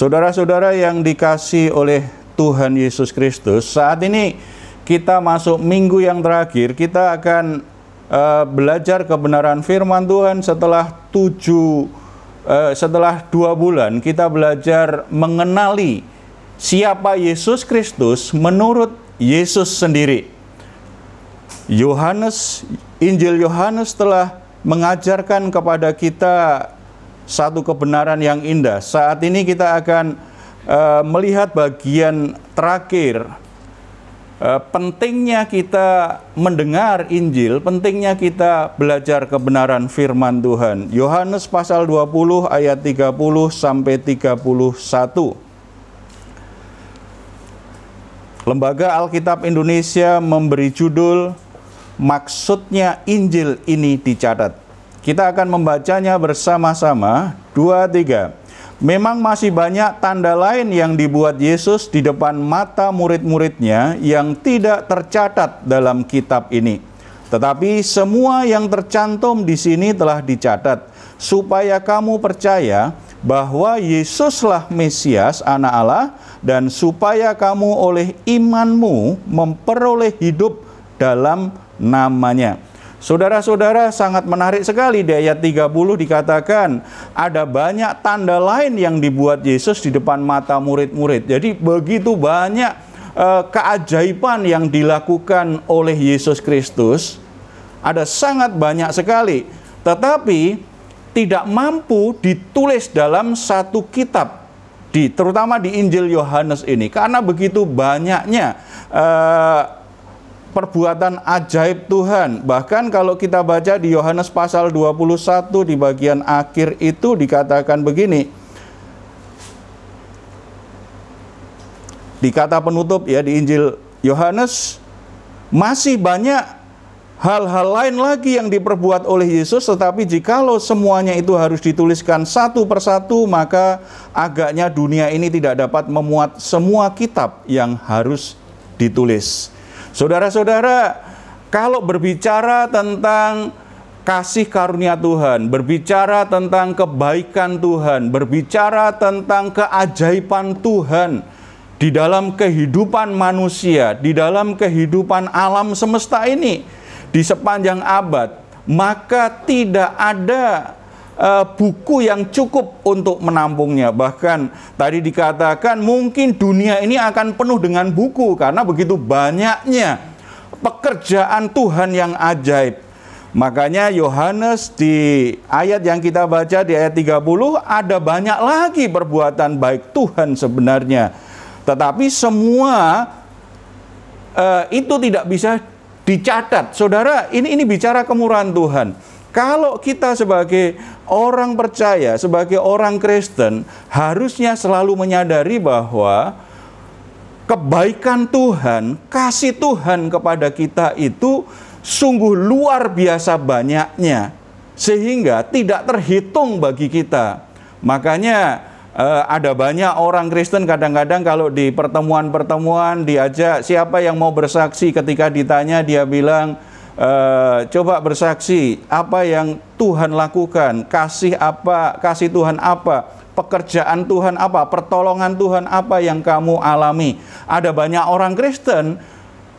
Saudara-saudara yang dikasih oleh Tuhan Yesus Kristus, saat ini kita masuk minggu yang terakhir, kita akan uh, belajar kebenaran firman Tuhan setelah tujuh, uh, setelah dua bulan kita belajar mengenali siapa Yesus Kristus menurut Yesus sendiri. Yohanes, Injil Yohanes telah mengajarkan kepada kita satu kebenaran yang indah. Saat ini kita akan uh, melihat bagian terakhir uh, pentingnya kita mendengar Injil, pentingnya kita belajar kebenaran firman Tuhan. Yohanes pasal 20 ayat 30 sampai 31. Lembaga Alkitab Indonesia memberi judul Maksudnya Injil ini dicatat. Kita akan membacanya bersama-sama. Dua, tiga. Memang masih banyak tanda lain yang dibuat Yesus di depan mata murid-muridnya yang tidak tercatat dalam kitab ini. Tetapi semua yang tercantum di sini telah dicatat, supaya kamu percaya bahwa Yesuslah Mesias, Anak Allah, dan supaya kamu oleh imanmu memperoleh hidup dalam namanya. Saudara-saudara sangat menarik sekali di ayat 30 dikatakan ada banyak tanda lain yang dibuat Yesus di depan mata murid-murid. Jadi begitu banyak uh, keajaiban yang dilakukan oleh Yesus Kristus. Ada sangat banyak sekali. Tetapi tidak mampu ditulis dalam satu kitab di terutama di Injil Yohanes ini karena begitu banyaknya uh, perbuatan ajaib Tuhan. Bahkan kalau kita baca di Yohanes pasal 21 di bagian akhir itu dikatakan begini. Di kata penutup ya di Injil Yohanes masih banyak hal-hal lain lagi yang diperbuat oleh Yesus tetapi jikalau semuanya itu harus dituliskan satu persatu maka agaknya dunia ini tidak dapat memuat semua kitab yang harus ditulis. Saudara-saudara, kalau berbicara tentang kasih karunia Tuhan, berbicara tentang kebaikan Tuhan, berbicara tentang keajaiban Tuhan di dalam kehidupan manusia, di dalam kehidupan alam semesta ini, di sepanjang abad, maka tidak ada uh, buku yang cukup untuk menampungnya. Bahkan tadi dikatakan mungkin dunia ini akan penuh dengan buku karena begitu banyaknya pekerjaan Tuhan yang ajaib. Makanya Yohanes di ayat yang kita baca di ayat 30 ada banyak lagi perbuatan baik Tuhan sebenarnya. Tetapi semua uh, itu tidak bisa dicatat. Saudara, ini ini bicara kemurahan Tuhan. Kalau kita sebagai orang percaya, sebagai orang Kristen, harusnya selalu menyadari bahwa kebaikan Tuhan, kasih Tuhan kepada kita itu sungguh luar biasa banyaknya, sehingga tidak terhitung bagi kita. Makanya eh, ada banyak orang Kristen kadang-kadang kalau di pertemuan-pertemuan diajak siapa yang mau bersaksi ketika ditanya dia bilang Uh, coba bersaksi apa yang Tuhan lakukan, kasih apa, kasih Tuhan apa, pekerjaan Tuhan apa, pertolongan Tuhan apa yang kamu alami. Ada banyak orang Kristen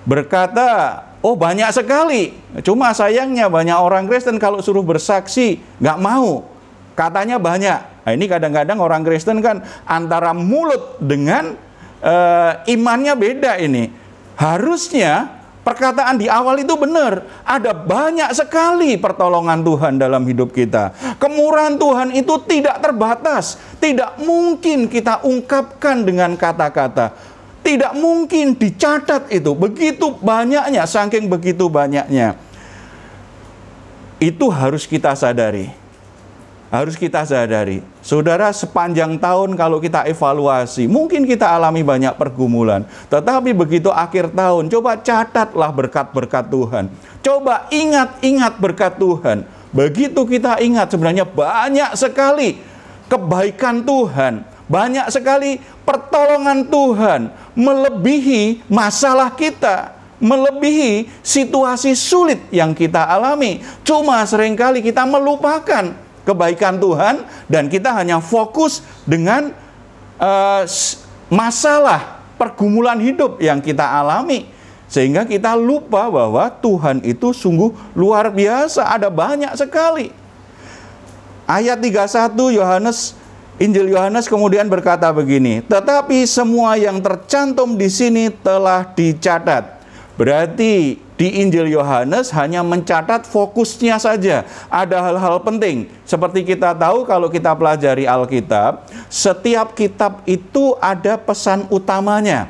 berkata, oh banyak sekali. Cuma sayangnya banyak orang Kristen kalau suruh bersaksi nggak mau. Katanya banyak. Nah, ini kadang-kadang orang Kristen kan antara mulut dengan uh, imannya beda ini. Harusnya Perkataan di awal itu benar. Ada banyak sekali pertolongan Tuhan dalam hidup kita. Kemurahan Tuhan itu tidak terbatas. Tidak mungkin kita ungkapkan dengan kata-kata. Tidak mungkin dicatat itu. Begitu banyaknya, saking begitu banyaknya. Itu harus kita sadari harus kita sadari. Saudara, sepanjang tahun kalau kita evaluasi, mungkin kita alami banyak pergumulan. Tetapi begitu akhir tahun, coba catatlah berkat-berkat Tuhan. Coba ingat-ingat berkat Tuhan. Begitu kita ingat sebenarnya banyak sekali kebaikan Tuhan. Banyak sekali pertolongan Tuhan melebihi masalah kita melebihi situasi sulit yang kita alami. Cuma sering kali kita melupakan kebaikan Tuhan dan kita hanya fokus dengan uh, masalah pergumulan hidup yang kita alami sehingga kita lupa bahwa Tuhan itu sungguh luar biasa, ada banyak sekali. Ayat 31 Yohanes Injil Yohanes kemudian berkata begini, "Tetapi semua yang tercantum di sini telah dicatat." Berarti di Injil Yohanes hanya mencatat fokusnya saja. Ada hal-hal penting. Seperti kita tahu kalau kita pelajari Alkitab, setiap kitab itu ada pesan utamanya.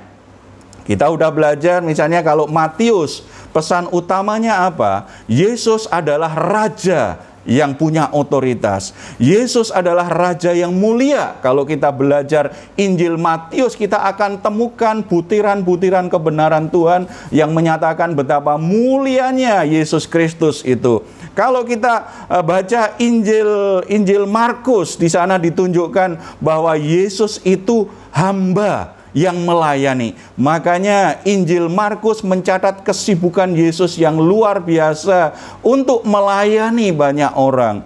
Kita udah belajar misalnya kalau Matius, pesan utamanya apa? Yesus adalah raja yang punya otoritas. Yesus adalah raja yang mulia. Kalau kita belajar Injil Matius, kita akan temukan butiran-butiran kebenaran Tuhan yang menyatakan betapa mulianya Yesus Kristus itu. Kalau kita eh, baca Injil Injil Markus, di sana ditunjukkan bahwa Yesus itu hamba yang melayani. Makanya Injil Markus mencatat kesibukan Yesus yang luar biasa untuk melayani banyak orang.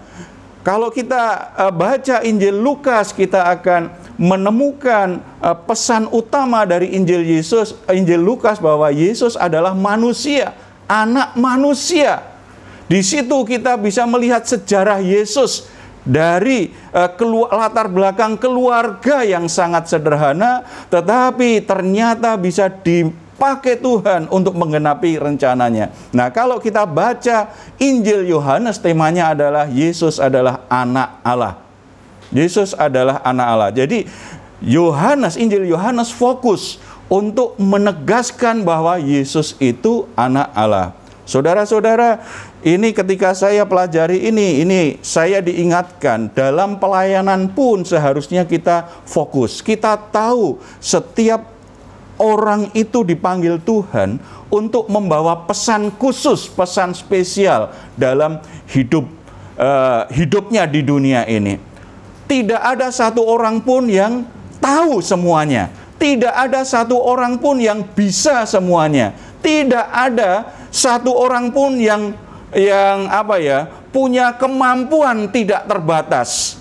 Kalau kita uh, baca Injil Lukas, kita akan menemukan uh, pesan utama dari Injil Yesus, Injil Lukas bahwa Yesus adalah manusia, anak manusia. Di situ kita bisa melihat sejarah Yesus dari uh, kelu latar belakang keluarga yang sangat sederhana, tetapi ternyata bisa dipakai Tuhan untuk menggenapi rencananya. Nah, kalau kita baca Injil Yohanes, temanya adalah Yesus adalah anak Allah. Yesus adalah anak Allah. Jadi, Yohanes, Injil Yohanes fokus untuk menegaskan bahwa Yesus itu anak Allah. Saudara-saudara, ini ketika saya pelajari ini, ini saya diingatkan dalam pelayanan pun seharusnya kita fokus. Kita tahu setiap orang itu dipanggil Tuhan untuk membawa pesan khusus, pesan spesial dalam hidup uh, hidupnya di dunia ini. Tidak ada satu orang pun yang tahu semuanya. Tidak ada satu orang pun yang bisa semuanya. Tidak ada satu orang pun yang yang apa ya punya kemampuan tidak terbatas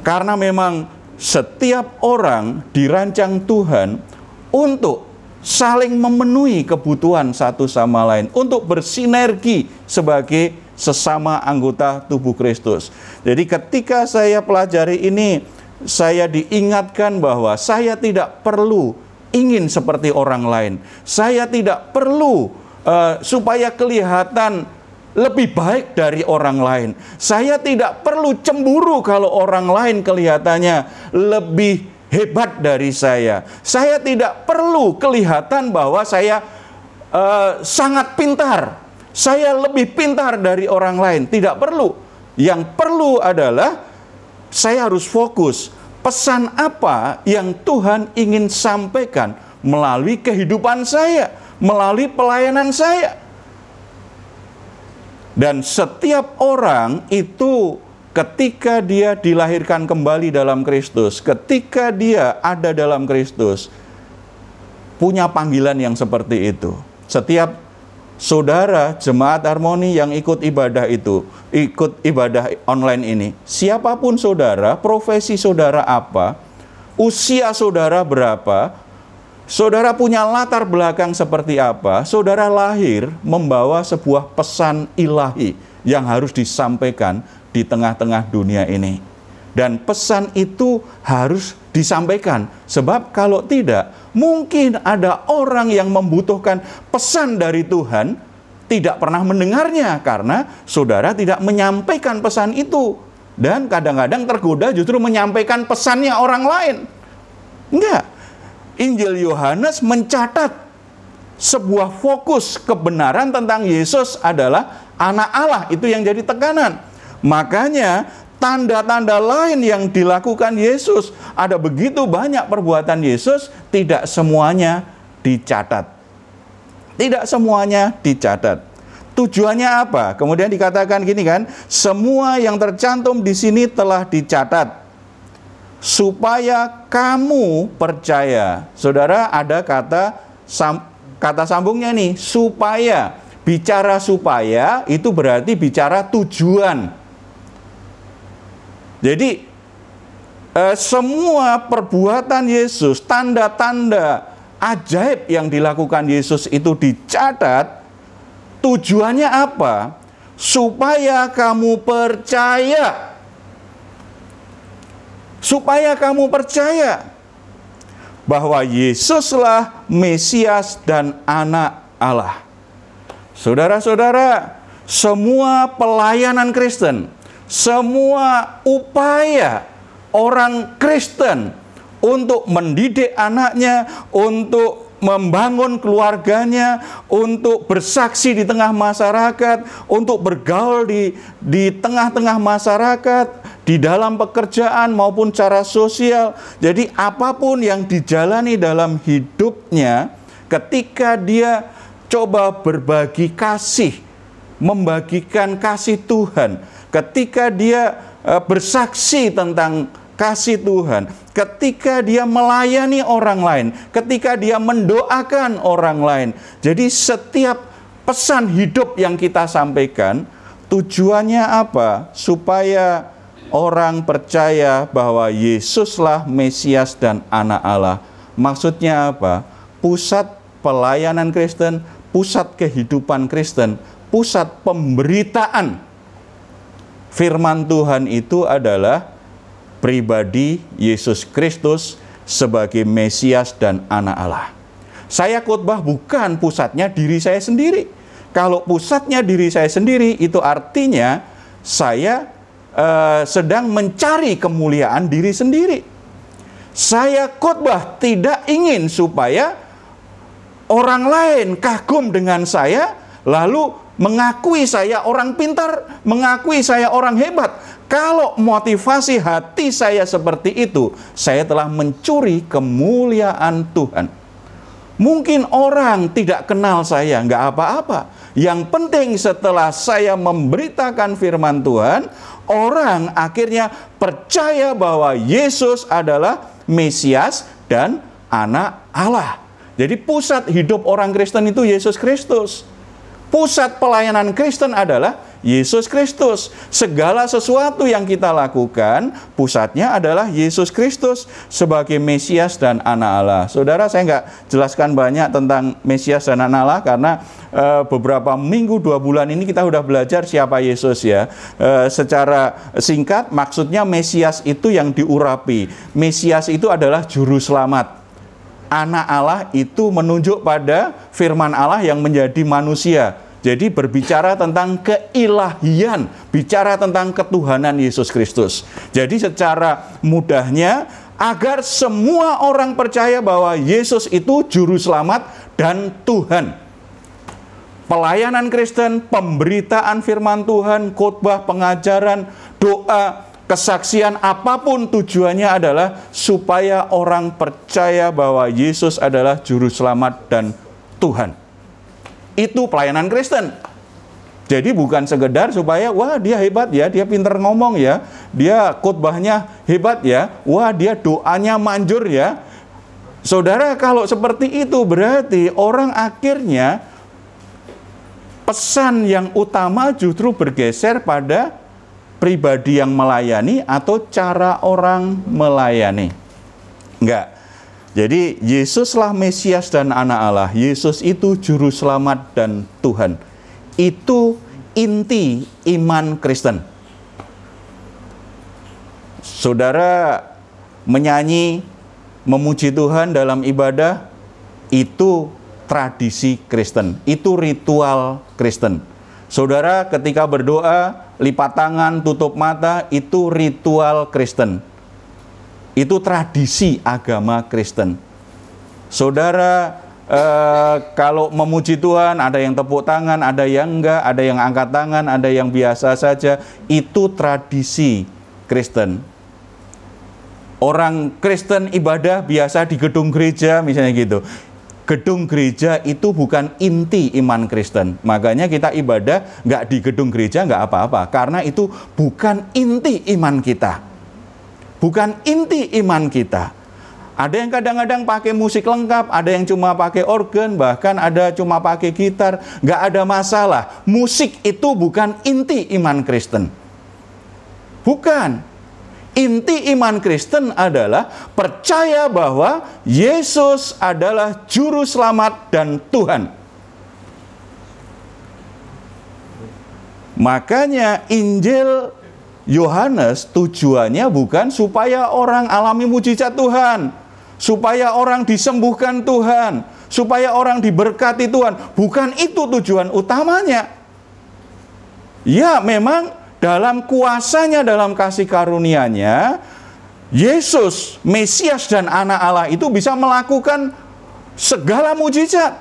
karena memang setiap orang dirancang Tuhan untuk saling memenuhi kebutuhan satu sama lain untuk bersinergi sebagai sesama anggota tubuh Kristus. Jadi ketika saya pelajari ini saya diingatkan bahwa saya tidak perlu ingin seperti orang lain. Saya tidak perlu uh, supaya kelihatan lebih baik dari orang lain. Saya tidak perlu cemburu kalau orang lain kelihatannya lebih hebat dari saya. Saya tidak perlu kelihatan bahwa saya uh, sangat pintar. Saya lebih pintar dari orang lain. Tidak perlu. Yang perlu adalah saya harus fokus. Pesan apa yang Tuhan ingin sampaikan melalui kehidupan saya melalui pelayanan saya. Dan setiap orang itu ketika dia dilahirkan kembali dalam Kristus, ketika dia ada dalam Kristus, punya panggilan yang seperti itu. Setiap saudara jemaat harmoni yang ikut ibadah itu, ikut ibadah online ini, siapa pun saudara, profesi saudara apa, usia saudara berapa, Saudara punya latar belakang seperti apa? Saudara lahir membawa sebuah pesan ilahi yang harus disampaikan di tengah-tengah dunia ini. Dan pesan itu harus disampaikan, sebab kalau tidak, mungkin ada orang yang membutuhkan pesan dari Tuhan, tidak pernah mendengarnya karena saudara tidak menyampaikan pesan itu, dan kadang-kadang tergoda justru menyampaikan pesannya orang lain. Enggak, Injil Yohanes mencatat sebuah fokus kebenaran tentang Yesus adalah anak Allah. Itu yang jadi tekanan. Makanya tanda-tanda lain yang dilakukan Yesus, ada begitu banyak perbuatan Yesus, tidak semuanya dicatat. Tidak semuanya dicatat. Tujuannya apa? Kemudian dikatakan gini kan, semua yang tercantum di sini telah dicatat supaya kamu percaya. Saudara, ada kata sam, kata sambungnya nih, supaya. Bicara supaya itu berarti bicara tujuan. Jadi eh, semua perbuatan Yesus, tanda-tanda ajaib yang dilakukan Yesus itu dicatat, tujuannya apa? Supaya kamu percaya. Supaya kamu percaya bahwa Yesuslah Mesias dan anak Allah. Saudara-saudara, semua pelayanan Kristen, semua upaya orang Kristen untuk mendidik anaknya, untuk membangun keluarganya, untuk bersaksi di tengah masyarakat, untuk bergaul di di tengah-tengah masyarakat, di dalam pekerjaan maupun cara sosial. Jadi apa pun yang dijalani dalam hidupnya, ketika dia coba berbagi kasih, membagikan kasih Tuhan, ketika dia eh, bersaksi tentang kasih Tuhan, ketika dia melayani orang lain, ketika dia mendoakan orang lain. Jadi setiap pesan hidup yang kita sampaikan tujuannya apa? Supaya orang percaya bahwa Yesuslah Mesias dan anak Allah. Maksudnya apa? Pusat pelayanan Kristen, pusat kehidupan Kristen, pusat pemberitaan firman Tuhan itu adalah pribadi Yesus Kristus sebagai Mesias dan anak Allah. Saya khotbah bukan pusatnya diri saya sendiri. Kalau pusatnya diri saya sendiri itu artinya saya uh, sedang mencari kemuliaan diri sendiri. Saya khotbah tidak ingin supaya orang lain kagum dengan saya lalu mengakui saya orang pintar, mengakui saya orang hebat. Kalau motivasi hati saya seperti itu, saya telah mencuri kemuliaan Tuhan. Mungkin orang tidak kenal saya, nggak apa-apa. Yang penting setelah saya memberitakan firman Tuhan, orang akhirnya percaya bahwa Yesus adalah Mesias dan anak Allah. Jadi pusat hidup orang Kristen itu Yesus Kristus. Pusat pelayanan Kristen adalah Yesus Kristus. Segala sesuatu yang kita lakukan, pusatnya adalah Yesus Kristus sebagai Mesias dan anak Allah. Saudara, saya nggak jelaskan banyak tentang Mesias dan anak Allah karena e, beberapa minggu, dua bulan ini kita sudah belajar siapa Yesus ya. E, secara singkat, maksudnya Mesias itu yang diurapi. Mesias itu adalah juru selamat anak Allah itu menunjuk pada firman Allah yang menjadi manusia. Jadi berbicara tentang keilahian, bicara tentang ketuhanan Yesus Kristus. Jadi secara mudahnya agar semua orang percaya bahwa Yesus itu juru selamat dan Tuhan. Pelayanan Kristen, pemberitaan firman Tuhan, khotbah, pengajaran, doa, kesaksian apa pun tujuannya adalah supaya orang percaya bahwa Yesus adalah juru selamat dan Tuhan. Itu pelayanan Kristen. Jadi bukan sekedar supaya wah dia hebat ya, dia pinter ngomong ya, dia khotbahnya hebat ya, wah dia doanya manjur ya. Saudara kalau seperti itu berarti orang akhirnya pesan yang utama justru bergeser pada pribadi yang melayani atau cara orang melayani. Enggak. Jadi Yesuslah Mesias dan anak Allah. Yesus itu juru selamat dan Tuhan. Itu inti iman Kristen. Saudara menyanyi memuji Tuhan dalam ibadah itu tradisi Kristen, itu ritual Kristen. Saudara ketika berdoa lipat tangan, tutup mata, itu ritual Kristen. Itu tradisi agama Kristen. Saudara, eh, kalau memuji Tuhan, ada yang tepuk tangan, ada yang enggak, ada yang angkat tangan, ada yang biasa saja. Itu tradisi Kristen. Orang Kristen ibadah biasa di gedung gereja, misalnya gitu gedung gereja itu bukan inti iman Kristen. Makanya kita ibadah nggak di gedung gereja nggak apa-apa. Karena itu bukan inti iman kita. Bukan inti iman kita. Ada yang kadang-kadang pakai musik lengkap, ada yang cuma pakai organ, bahkan ada cuma pakai gitar. Nggak ada masalah. Musik itu bukan inti iman Kristen. Bukan. Inti iman Kristen adalah percaya bahwa Yesus adalah juru selamat dan Tuhan. Makanya Injil Yohanes tujuannya bukan supaya orang alami mujizat Tuhan, supaya orang disembuhkan Tuhan, supaya orang diberkati Tuhan. Bukan itu tujuan utamanya. Ya, memang dalam kuasanya, dalam kasih karunia-Nya, Yesus, Mesias dan anak Allah itu bisa melakukan segala mujizat.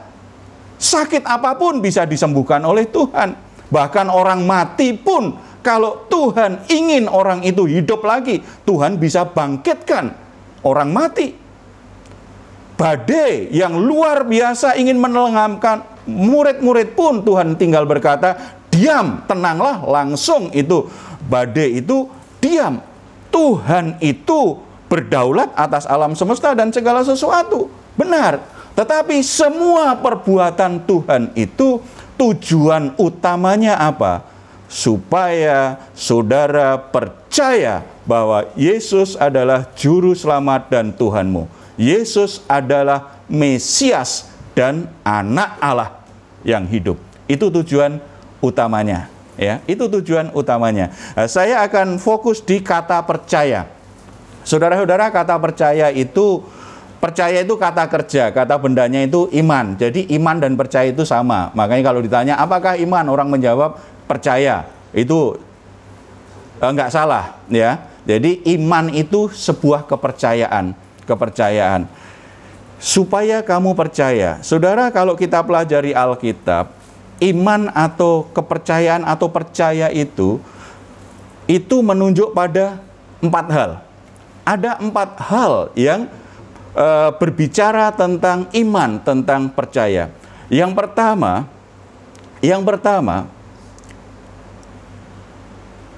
Sakit apa pun bisa disembuhkan oleh Tuhan. Bahkan orang mati pun kalau Tuhan ingin orang itu hidup lagi, Tuhan bisa bangkitkan orang mati. Badai yang luar biasa ingin menelenggamkan murid-murid pun Tuhan tinggal berkata, diam, tenanglah, langsung itu badai itu diam. Tuhan itu berdaulat atas alam semesta dan segala sesuatu. Benar. Tetapi semua perbuatan Tuhan itu tujuan utamanya apa? Supaya saudara percaya bahwa Yesus adalah juru selamat dan Tuhanmu. Yesus adalah Mesias dan anak Allah yang hidup. Itu tujuan utamanya ya. Itu tujuan utamanya. Nah, saya akan fokus di kata percaya. Saudara-saudara kata percaya itu percaya itu kata kerja kata bendanya itu iman. Jadi iman dan percaya itu sama. Makanya kalau ditanya apakah iman? Orang menjawab percaya itu enggak eh, salah ya jadi iman itu sebuah kepercayaan kepercayaan supaya kamu percaya saudara kalau kita pelajari Alkitab iman atau kepercayaan atau percaya itu itu menunjuk pada empat hal. Ada empat hal yang e, berbicara tentang iman, tentang percaya. Yang pertama, yang pertama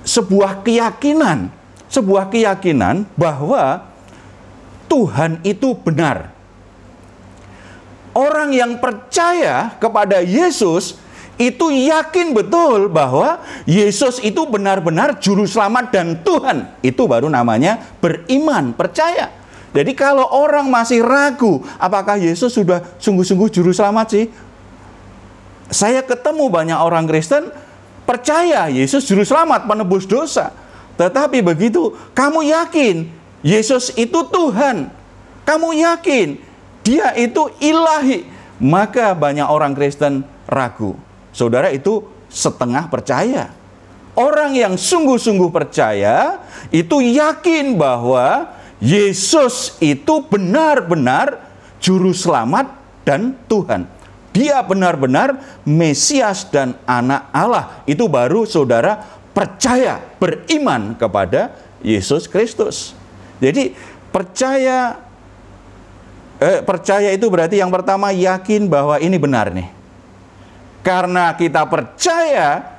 sebuah keyakinan, sebuah keyakinan bahwa Tuhan itu benar. Orang yang percaya kepada Yesus itu yakin betul bahwa Yesus itu benar-benar juru selamat dan Tuhan. Itu baru namanya beriman, percaya. Jadi kalau orang masih ragu apakah Yesus sudah sungguh-sungguh juru selamat sih? Saya ketemu banyak orang Kristen percaya Yesus juru selamat, penebus dosa. Tetapi begitu kamu yakin Yesus itu Tuhan, kamu yakin dia itu ilahi, maka banyak orang Kristen ragu saudara itu setengah percaya. Orang yang sungguh-sungguh percaya itu yakin bahwa Yesus itu benar-benar juru selamat dan Tuhan. Dia benar-benar Mesias dan anak Allah. Itu baru saudara percaya, beriman kepada Yesus Kristus. Jadi percaya eh, percaya itu berarti yang pertama yakin bahwa ini benar nih karena kita percaya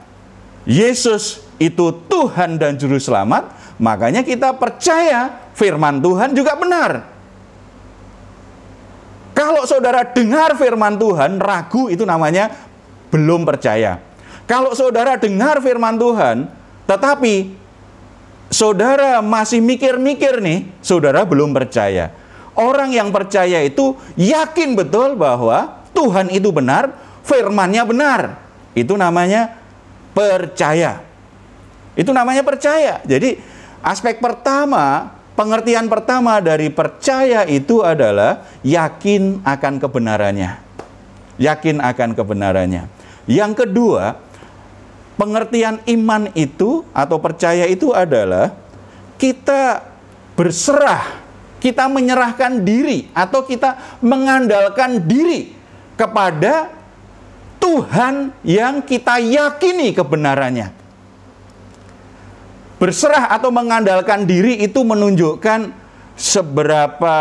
Yesus itu Tuhan dan Juru Selamat, makanya kita percaya firman Tuhan juga benar. Kalau saudara dengar firman Tuhan, ragu itu namanya belum percaya. Kalau saudara dengar firman Tuhan, tetapi saudara masih mikir-mikir nih, saudara belum percaya. Orang yang percaya itu yakin betul bahwa Tuhan itu benar, firmannya benar. Itu namanya percaya. Itu namanya percaya. Jadi aspek pertama, pengertian pertama dari percaya itu adalah yakin akan kebenarannya. Yakin akan kebenarannya. Yang kedua, pengertian iman itu atau percaya itu adalah kita berserah, kita menyerahkan diri atau kita mengandalkan diri kepada Tuhan yang kita yakini kebenarannya. Berserah atau mengandalkan diri itu menunjukkan seberapa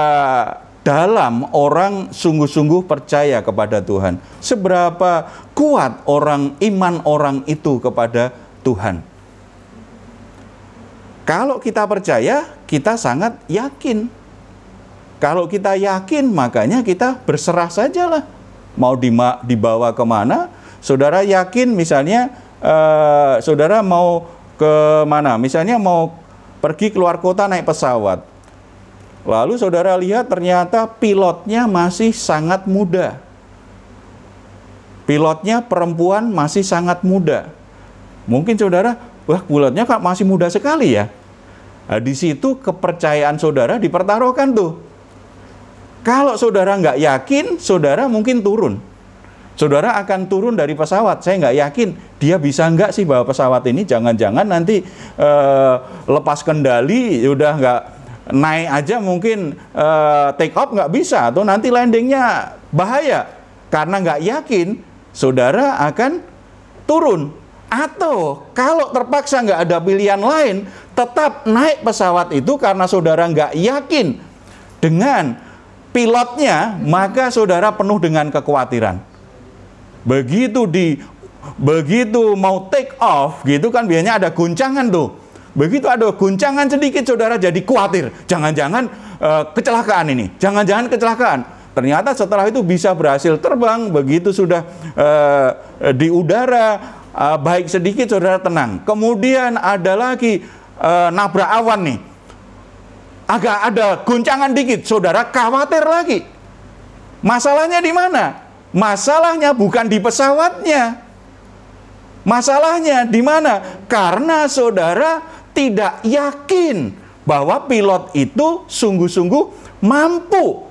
dalam orang sungguh-sungguh percaya kepada Tuhan. Seberapa kuat orang iman orang itu kepada Tuhan. Kalau kita percaya, kita sangat yakin. Kalau kita yakin, makanya kita berserah sajalah mau dibawa ke mana, saudara yakin misalnya uh, saudara mau ke mana, misalnya mau pergi keluar kota naik pesawat. Lalu saudara lihat ternyata pilotnya masih sangat muda. Pilotnya perempuan masih sangat muda. Mungkin saudara, wah pilotnya kok masih muda sekali ya. Nah, di situ kepercayaan saudara dipertaruhkan tuh. Kalau saudara nggak yakin, saudara mungkin turun. Saudara akan turun dari pesawat. Saya nggak yakin dia bisa nggak sih bawa pesawat ini. Jangan-jangan nanti uh, lepas kendali, udah nggak naik aja mungkin uh, take off nggak bisa atau nanti landingnya bahaya karena nggak yakin saudara akan turun atau kalau terpaksa nggak ada pilihan lain tetap naik pesawat itu karena saudara nggak yakin dengan pilotnya maka saudara penuh dengan kekhawatiran begitu di begitu mau take off gitu kan biasanya ada guncangan tuh begitu ada guncangan sedikit saudara jadi khawatir jangan-jangan uh, kecelakaan ini jangan-jangan kecelakaan Ternyata setelah itu bisa berhasil terbang, begitu sudah uh, di udara, uh, baik sedikit saudara tenang. Kemudian ada lagi uh, nabrak awan nih. Agak ada guncangan dikit, saudara khawatir lagi. Masalahnya di mana? Masalahnya bukan di pesawatnya. Masalahnya di mana? Karena saudara tidak yakin bahwa pilot itu sungguh-sungguh mampu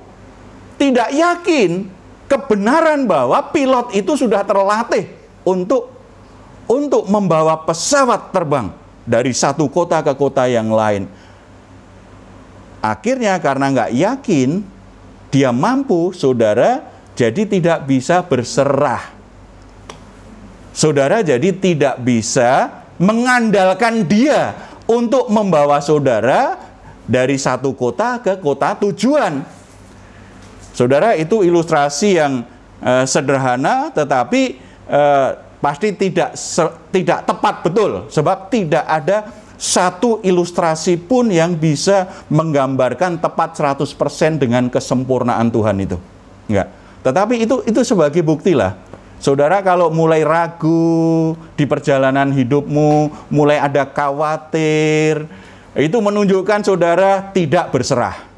tidak yakin kebenaran bahwa pilot itu sudah terlatih untuk untuk membawa pesawat terbang dari satu kota ke kota yang lain. Akhirnya karena nggak yakin dia mampu, saudara, jadi tidak bisa berserah. Saudara jadi tidak bisa mengandalkan dia untuk membawa saudara dari satu kota ke kota tujuan. Saudara, itu ilustrasi yang uh, sederhana tetapi uh, pasti tidak tidak tepat betul sebab tidak ada satu ilustrasi pun yang bisa menggambarkan tepat 100% dengan kesempurnaan Tuhan itu. Enggak. Tetapi itu itu sebagai bukti lah. Saudara kalau mulai ragu di perjalanan hidupmu, mulai ada khawatir, itu menunjukkan saudara tidak berserah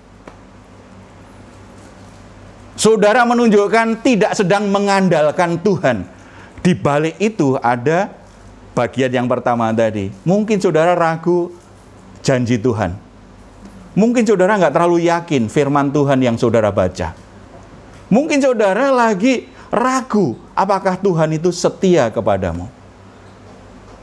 Saudara menunjukkan tidak sedang mengandalkan Tuhan. Di balik itu ada bagian yang pertama tadi. Mungkin saudara ragu janji Tuhan. Mungkin saudara nggak terlalu yakin firman Tuhan yang saudara baca. Mungkin saudara lagi ragu apakah Tuhan itu setia kepadamu.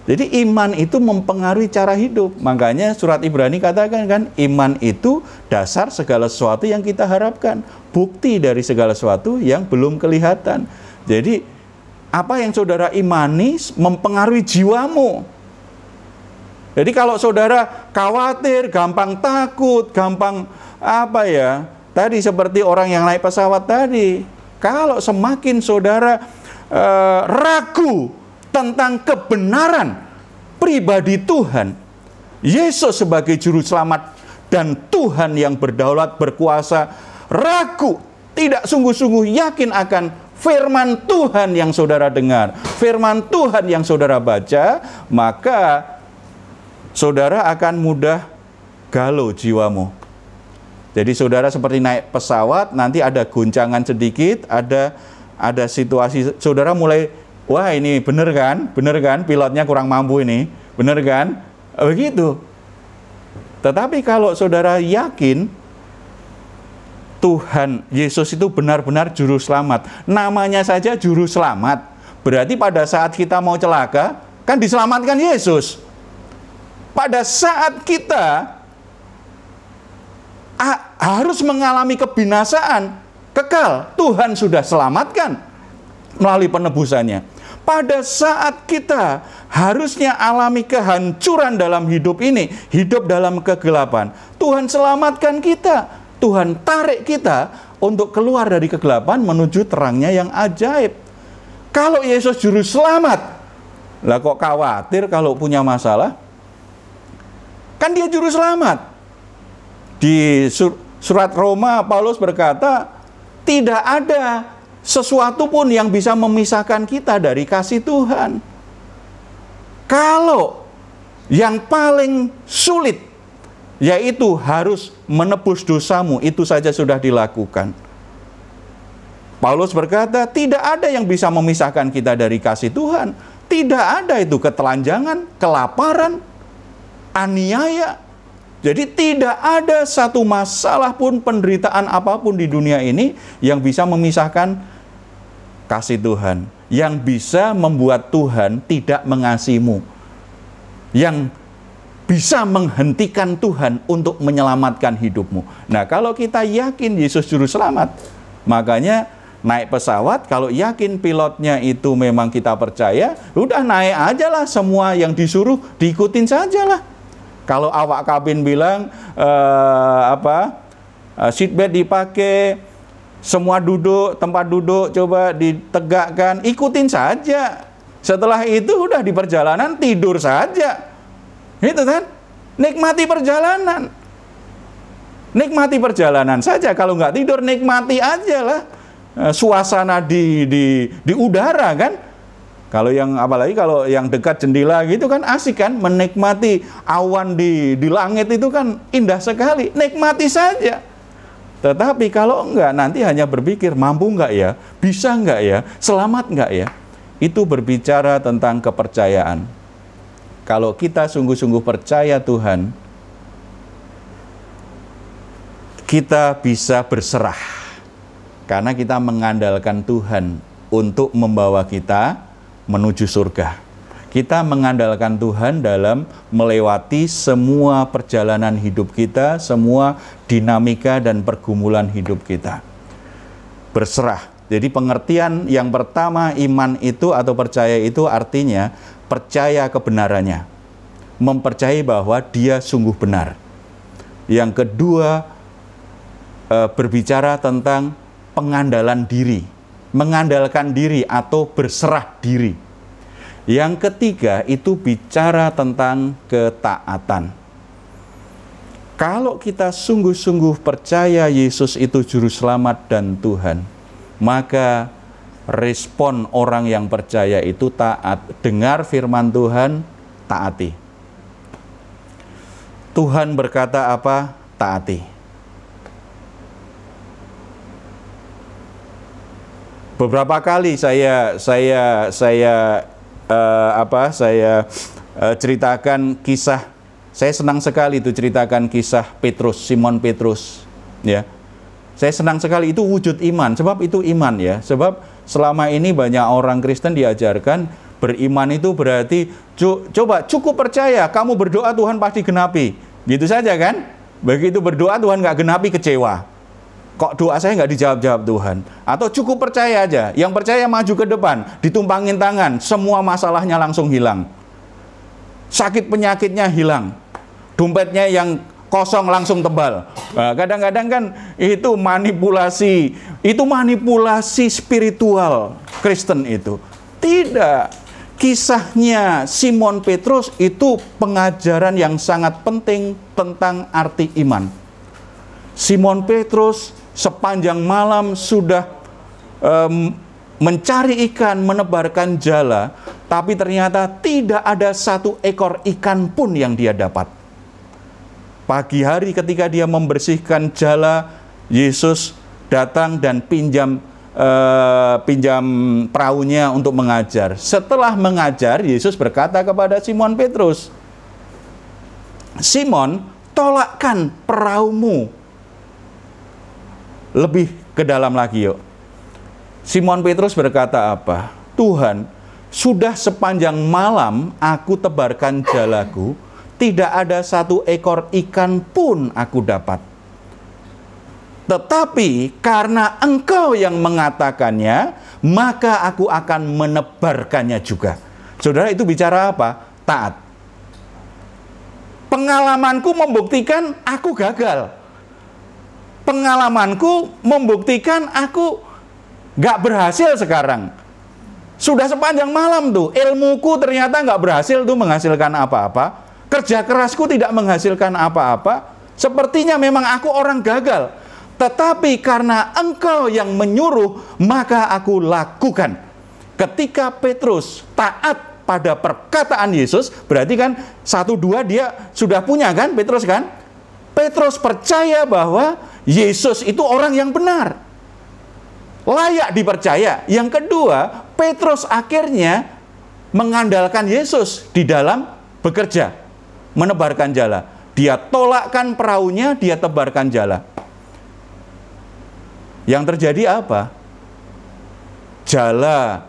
Jadi iman itu mempengaruhi cara hidup. Makanya surat Ibrani katakan kan iman itu dasar segala sesuatu yang kita harapkan, bukti dari segala sesuatu yang belum kelihatan. Jadi apa yang saudara imani mempengaruhi jiwamu. Jadi kalau saudara khawatir, gampang takut, gampang apa ya? Tadi seperti orang yang naik pesawat tadi. Kalau semakin saudara uh, ragu tentang kebenaran pribadi Tuhan. Yesus sebagai juru selamat dan Tuhan yang berdaulat berkuasa ragu, tidak sungguh-sungguh yakin akan firman Tuhan yang saudara dengar, firman Tuhan yang saudara baca, maka saudara akan mudah galau jiwamu. Jadi saudara seperti naik pesawat, nanti ada guncangan sedikit, ada ada situasi. Saudara mulai wah ini bener kan, bener kan, pilotnya kurang mampu ini, bener kan, begitu. Tetapi kalau saudara yakin Tuhan Yesus itu benar-benar juru selamat, namanya saja juru selamat, berarti pada saat kita mau celaka, kan diselamatkan Yesus. Pada saat kita harus mengalami kebinasaan, kekal, Tuhan sudah selamatkan melalui penebusannya. Pada saat kita harusnya alami kehancuran dalam hidup ini, hidup dalam kegelapan, Tuhan selamatkan kita. Tuhan tarik kita untuk keluar dari kegelapan menuju terangnya yang ajaib. Kalau Yesus juru selamat, lah kok khawatir kalau punya masalah? Kan dia juru selamat. Di surat Roma Paulus berkata, tidak ada sesuatu pun yang bisa memisahkan kita dari kasih Tuhan. Kalau yang paling sulit yaitu harus menebus dosamu, itu saja sudah dilakukan. Paulus berkata, tidak ada yang bisa memisahkan kita dari kasih Tuhan. Tidak ada itu ketelanjangan, kelaparan, aniaya. Jadi tidak ada satu masalah pun penderitaan apa pun di dunia ini yang bisa memisahkan kasih Tuhan. Yang bisa membuat Tuhan tidak mengasihimu. Yang bisa menghentikan Tuhan untuk menyelamatkan hidupmu. Nah, kalau kita yakin Yesus juru selamat, makanya naik pesawat kalau yakin pilotnya itu memang kita percaya, udah naik aja lah semua yang disuruh diikutin saja lah. Kalau awak kabin bilang uh, apa uh, seatbelt dipakai, semua duduk tempat duduk coba ditegakkan, ikutin saja. Setelah itu udah di perjalanan tidur saja itu kan? Nikmati perjalanan. Nikmati perjalanan saja. Kalau nggak tidur, nikmati aja lah. Eh, suasana di, di, di udara kan. Kalau yang apalagi kalau yang dekat jendela gitu kan asik kan menikmati awan di di langit itu kan indah sekali. Nikmati saja. Tetapi kalau enggak nanti hanya berpikir mampu enggak ya, bisa enggak ya, selamat enggak ya. Itu berbicara tentang kepercayaan kalau kita sungguh-sungguh percaya Tuhan, kita bisa berserah karena kita mengandalkan Tuhan untuk membawa kita menuju surga. Kita mengandalkan Tuhan dalam melewati semua perjalanan hidup kita, semua dinamika dan pergumulan hidup kita. Berserah. Jadi pengertian yang pertama iman itu atau percaya itu artinya percaya kebenarannya, mempercayai bahwa dia sungguh benar. Yang kedua, e, berbicara tentang pengandalan diri, mengandalkan diri atau berserah diri. Yang ketiga, itu bicara tentang ketaatan. Kalau kita sungguh-sungguh percaya Yesus itu Juru Selamat dan Tuhan, maka respon orang yang percaya itu taat. Dengar firman Tuhan, taati. Tuhan berkata apa? Taati. Beberapa kali saya saya saya uh, apa? Saya uh, ceritakan kisah saya senang sekali itu ceritakan kisah Petrus, Simon Petrus, ya. Saya senang sekali itu wujud iman, sebab itu iman ya. Sebab selama ini banyak orang Kristen diajarkan beriman itu berarti coba cukup percaya kamu berdoa Tuhan pasti genapi gitu saja kan begitu berdoa Tuhan nggak genapi kecewa kok doa saya nggak dijawab-jawab Tuhan atau cukup percaya aja yang percaya maju ke depan ditumpangin tangan semua masalahnya langsung hilang sakit penyakitnya hilang dompetnya yang kosong langsung tebal. Nah, kadang-kadang kan itu manipulasi, itu manipulasi spiritual Kristen itu. Tidak. Kisahnya Simon Petrus itu pengajaran yang sangat penting tentang arti iman. Simon Petrus sepanjang malam sudah um, mencari ikan, menebarkan jala, tapi ternyata tidak ada satu ekor ikan pun yang dia dapat. Pagi hari ketika dia membersihkan jala, Yesus datang dan pinjam uh, pinjam perahunya untuk mengajar. Setelah mengajar, Yesus berkata kepada Simon Petrus, "Simon, tolakkan perahumu lebih ke dalam lagi yuk." Simon Petrus berkata apa? Tuhan, sudah sepanjang malam aku tebarkan jalaku, tidak ada satu ekor ikan pun aku dapat. Tetapi karena engkau yang mengatakannya, maka aku akan menebarkannya juga. Saudara itu bicara apa? Taat. Pengalamanku membuktikan aku gagal. Pengalamanku membuktikan aku gak berhasil sekarang. Sudah sepanjang malam tuh, ilmuku ternyata gak berhasil tuh menghasilkan apa-apa kerja kerasku tidak menghasilkan apa-apa, sepertinya memang aku orang gagal. Tetapi karena engkau yang menyuruh, maka aku lakukan. Ketika Petrus taat pada perkataan Yesus, berarti kan satu dua dia sudah punya kan Petrus kan? Petrus percaya bahwa Yesus itu orang yang benar. Layak dipercaya. Yang kedua, Petrus akhirnya mengandalkan Yesus di dalam bekerja, menebarkan jala. Dia tolakkan perahunya, dia tebarkan jala. Yang terjadi apa? Jala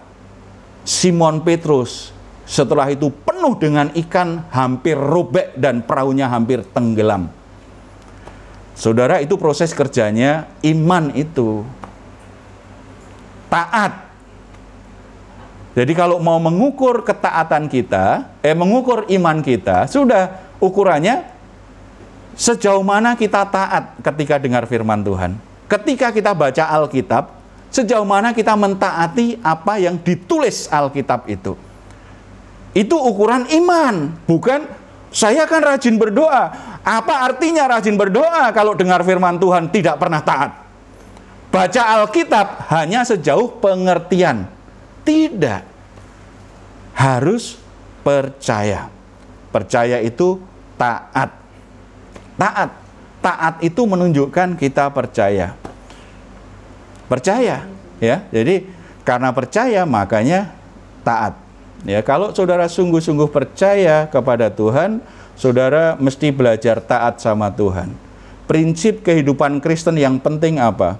Simon Petrus setelah itu penuh dengan ikan hampir robek dan perahunya hampir tenggelam. Saudara itu proses kerjanya iman itu. Taat. Jadi kalau mau mengukur ketaatan kita, eh mengukur iman kita, sudah ukurannya sejauh mana kita taat ketika dengar firman Tuhan. Ketika kita baca Alkitab, sejauh mana kita mentaati apa yang ditulis Alkitab itu. Itu ukuran iman, bukan saya kan rajin berdoa. Apa artinya rajin berdoa kalau dengar firman Tuhan tidak pernah taat? Baca Alkitab hanya sejauh pengertian. Tidak. Harus percaya. Percaya itu taat. Taat. Taat itu menunjukkan kita percaya percaya ya jadi karena percaya makanya taat ya kalau saudara sungguh-sungguh percaya kepada Tuhan saudara mesti belajar taat sama Tuhan. Prinsip kehidupan Kristen yang penting apa?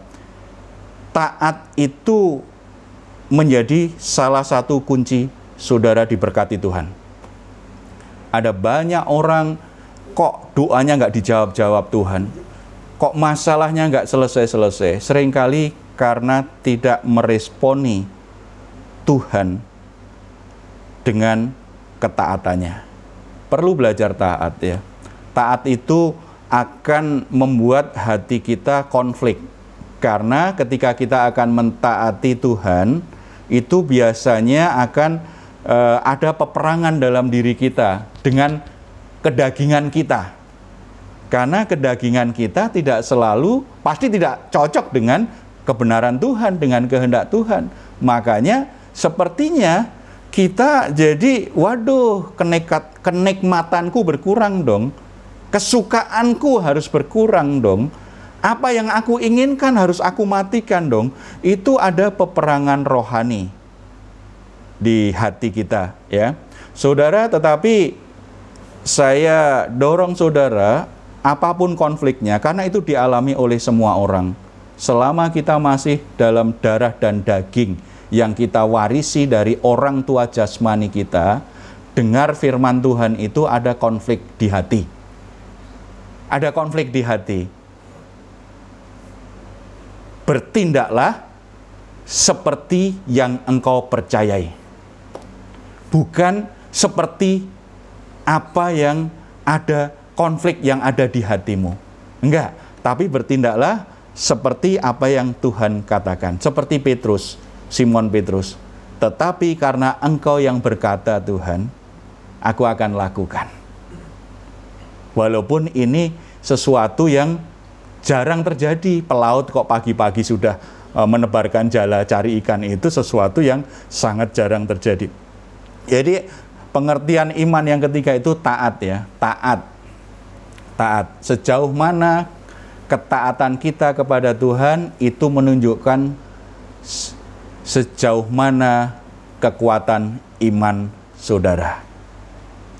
Taat itu menjadi salah satu kunci saudara diberkati Tuhan. Ada banyak orang kok doanya nggak dijawab-jawab Tuhan? Kok masalahnya nggak selesai-selesai? Seringkali karena tidak meresponi Tuhan dengan ketaatannya. Perlu belajar taat ya. Taat itu akan membuat hati kita konflik. Karena ketika kita akan mentaati Tuhan, itu biasanya akan e, ada peperangan dalam diri kita dengan kedagingan kita. Karena kedagingan kita tidak selalu pasti tidak cocok dengan kebenaran Tuhan, dengan kehendak Tuhan. Makanya sepertinya kita jadi waduh kenekat kenikmatanku berkurang dong. Kesukaanku harus berkurang dong. Apa yang aku inginkan harus aku matikan dong. Itu ada peperangan rohani di hati kita ya. Saudara, tetapi saya dorong saudara apa pun konfliknya karena itu dialami oleh semua orang selama kita masih dalam darah dan daging yang kita warisi dari orang tua jasmani kita, dengar firman Tuhan itu ada konflik di hati. Ada konflik di hati. Bertindaklah seperti yang engkau percayai. Bukan seperti apa yang ada konflik yang ada di hatimu. Enggak, tapi bertindaklah seperti apa yang Tuhan katakan, seperti Petrus, Simon Petrus. Tetapi karena engkau yang berkata Tuhan, aku akan lakukan. Walaupun ini sesuatu yang jarang terjadi, pelaut kok pagi-pagi sudah e, menebarkan jala cari ikan itu sesuatu yang sangat jarang terjadi. Jadi pengertian iman yang ketiga itu taat ya, taat. Taat. Sejauh mana ketaatan kita kepada Tuhan itu menunjukkan sejauh mana kekuatan iman saudara.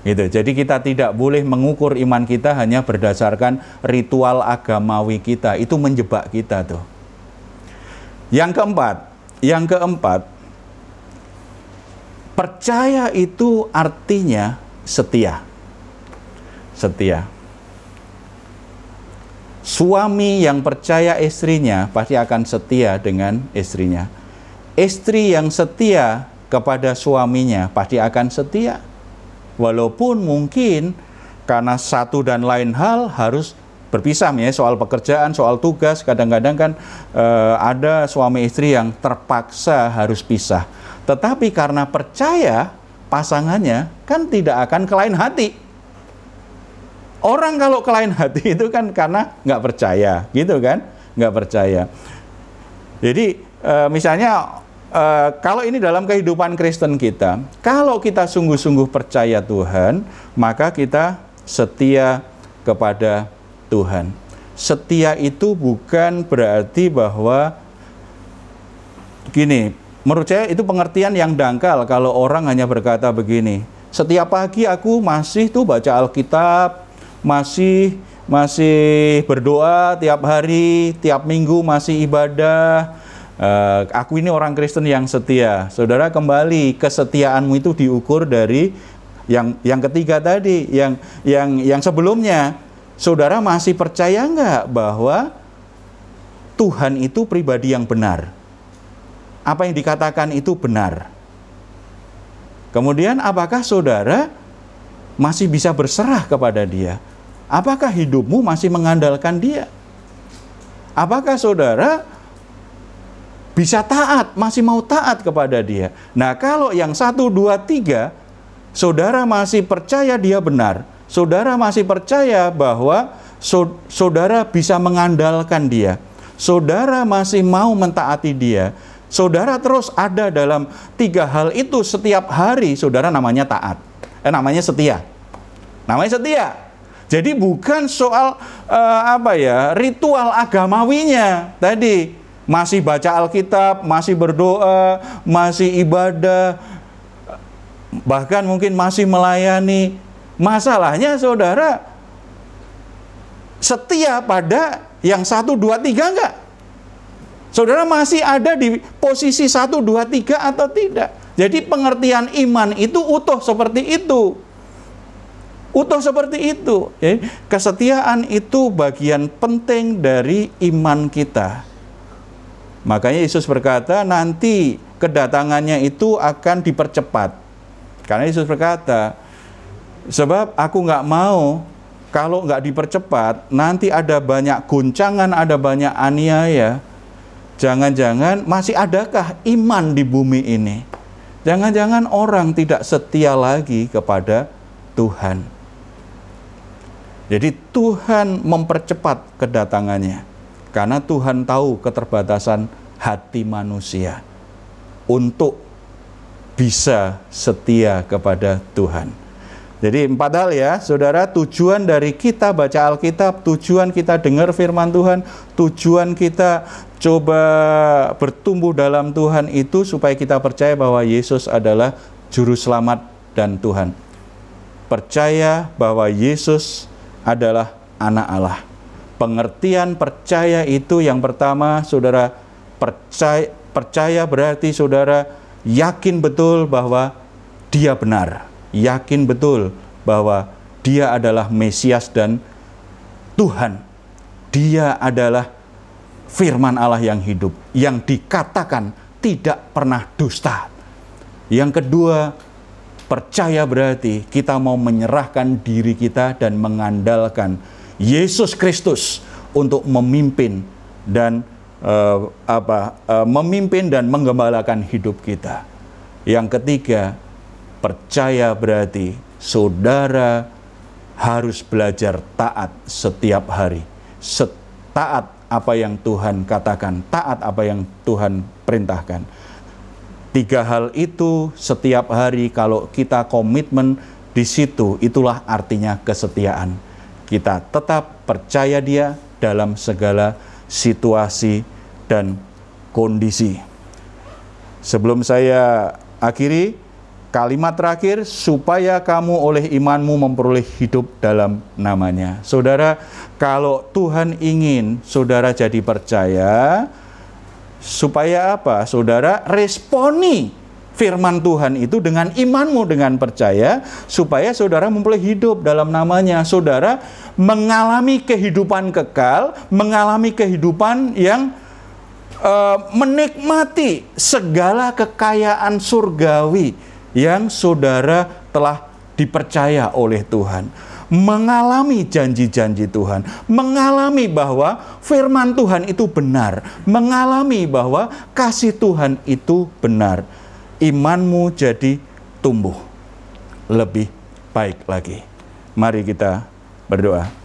Gitu. Jadi kita tidak boleh mengukur iman kita hanya berdasarkan ritual agamawi kita. Itu menjebak kita tuh. Yang keempat, yang keempat, percaya itu artinya setia. Setia. Suami yang percaya istrinya pasti akan setia dengan istrinya. Istri yang setia kepada suaminya pasti akan setia. Walaupun mungkin karena satu dan lain hal harus berpisah ya soal pekerjaan, soal tugas, kadang-kadang kan eh, ada suami istri yang terpaksa harus pisah. Tetapi karena percaya pasangannya kan tidak akan kelain hati Orang kalau kelain hati itu kan karena nggak percaya, gitu kan? Nggak percaya. Jadi e, misalnya e, kalau ini dalam kehidupan Kristen kita, kalau kita sungguh-sungguh percaya Tuhan, maka kita setia kepada Tuhan. Setia itu bukan berarti bahwa gini, menurut saya itu pengertian yang dangkal kalau orang hanya berkata begini. Setiap pagi aku masih tuh baca Alkitab, masih masih berdoa tiap hari, tiap minggu masih ibadah. Uh, aku ini orang Kristen yang setia. Saudara kembali kesetiaanmu itu diukur dari yang yang ketiga tadi, yang yang yang sebelumnya. Saudara masih percaya nggak bahwa Tuhan itu pribadi yang benar? Apa yang dikatakan itu benar? Kemudian apakah saudara masih bisa berserah kepada Dia? Apakah hidupmu masih mengandalkan Dia? Apakah saudara bisa taat, masih mau taat kepada Dia? Nah, kalau yang satu, dua, tiga, saudara masih percaya Dia benar, saudara masih percaya bahwa saudara bisa mengandalkan Dia, saudara masih mau mentaati Dia, saudara terus ada dalam tiga hal itu setiap hari, saudara namanya taat, eh, namanya setia, namanya setia. Jadi bukan soal uh, apa ya ritual agamawinya tadi masih baca Alkitab, masih berdoa, masih ibadah, bahkan mungkin masih melayani. Masalahnya saudara setia pada yang satu dua tiga enggak? Saudara masih ada di posisi satu dua tiga atau tidak? Jadi pengertian iman itu utuh seperti itu. Utuh seperti itu. Ya. Kesetiaan itu bagian penting dari iman kita. Makanya Yesus berkata nanti kedatangannya itu akan dipercepat. Karena Yesus berkata, sebab aku nggak mau kalau nggak dipercepat, nanti ada banyak guncangan, ada banyak aniaya. Jangan-jangan masih adakah iman di bumi ini? Jangan-jangan orang tidak setia lagi kepada Tuhan. Jadi Tuhan mempercepat kedatangannya karena Tuhan tahu keterbatasan hati manusia untuk bisa setia kepada Tuhan. Jadi empat hal ya, saudara, tujuan dari kita baca Alkitab, tujuan kita dengar firman Tuhan, tujuan kita coba bertumbuh dalam Tuhan itu supaya kita percaya bahwa Yesus adalah juru selamat dan Tuhan. Percaya bahwa Yesus adalah anak Allah. Pengertian percaya itu yang pertama, saudara percaya, percaya berarti saudara yakin betul bahwa dia benar, yakin betul bahwa dia adalah Mesias dan Tuhan. Dia adalah firman Allah yang hidup, yang dikatakan tidak pernah dusta. Yang kedua, Percaya berarti kita mau menyerahkan diri kita dan mengandalkan Yesus Kristus untuk memimpin dan uh, apa uh, memimpin dan menggembalakan hidup kita. Yang ketiga, percaya berarti saudara harus belajar taat setiap hari. Taat apa yang Tuhan katakan, taat apa yang Tuhan perintahkan Tiga hal itu setiap hari kalau kita komitmen di situ, itulah artinya kesetiaan. Kita tetap percaya dia dalam segala situasi dan kondisi. Sebelum saya akhiri, kalimat terakhir supaya kamu oleh imanmu memperoleh hidup dalam namanya. Saudara, kalau Tuhan ingin saudara jadi percaya, Supaya apa? Saudara responi firman Tuhan itu dengan imanmu dengan percaya supaya saudara memperoleh hidup dalam namanya. Saudara mengalami kehidupan kekal, mengalami kehidupan yang uh, menikmati segala kekayaan surgawi yang saudara telah dipercaya oleh Tuhan mengalami janji-janji Tuhan, mengalami bahwa firman Tuhan itu benar, mengalami bahwa kasih Tuhan itu benar. Imanmu jadi tumbuh lebih baik lagi. Mari kita berdoa.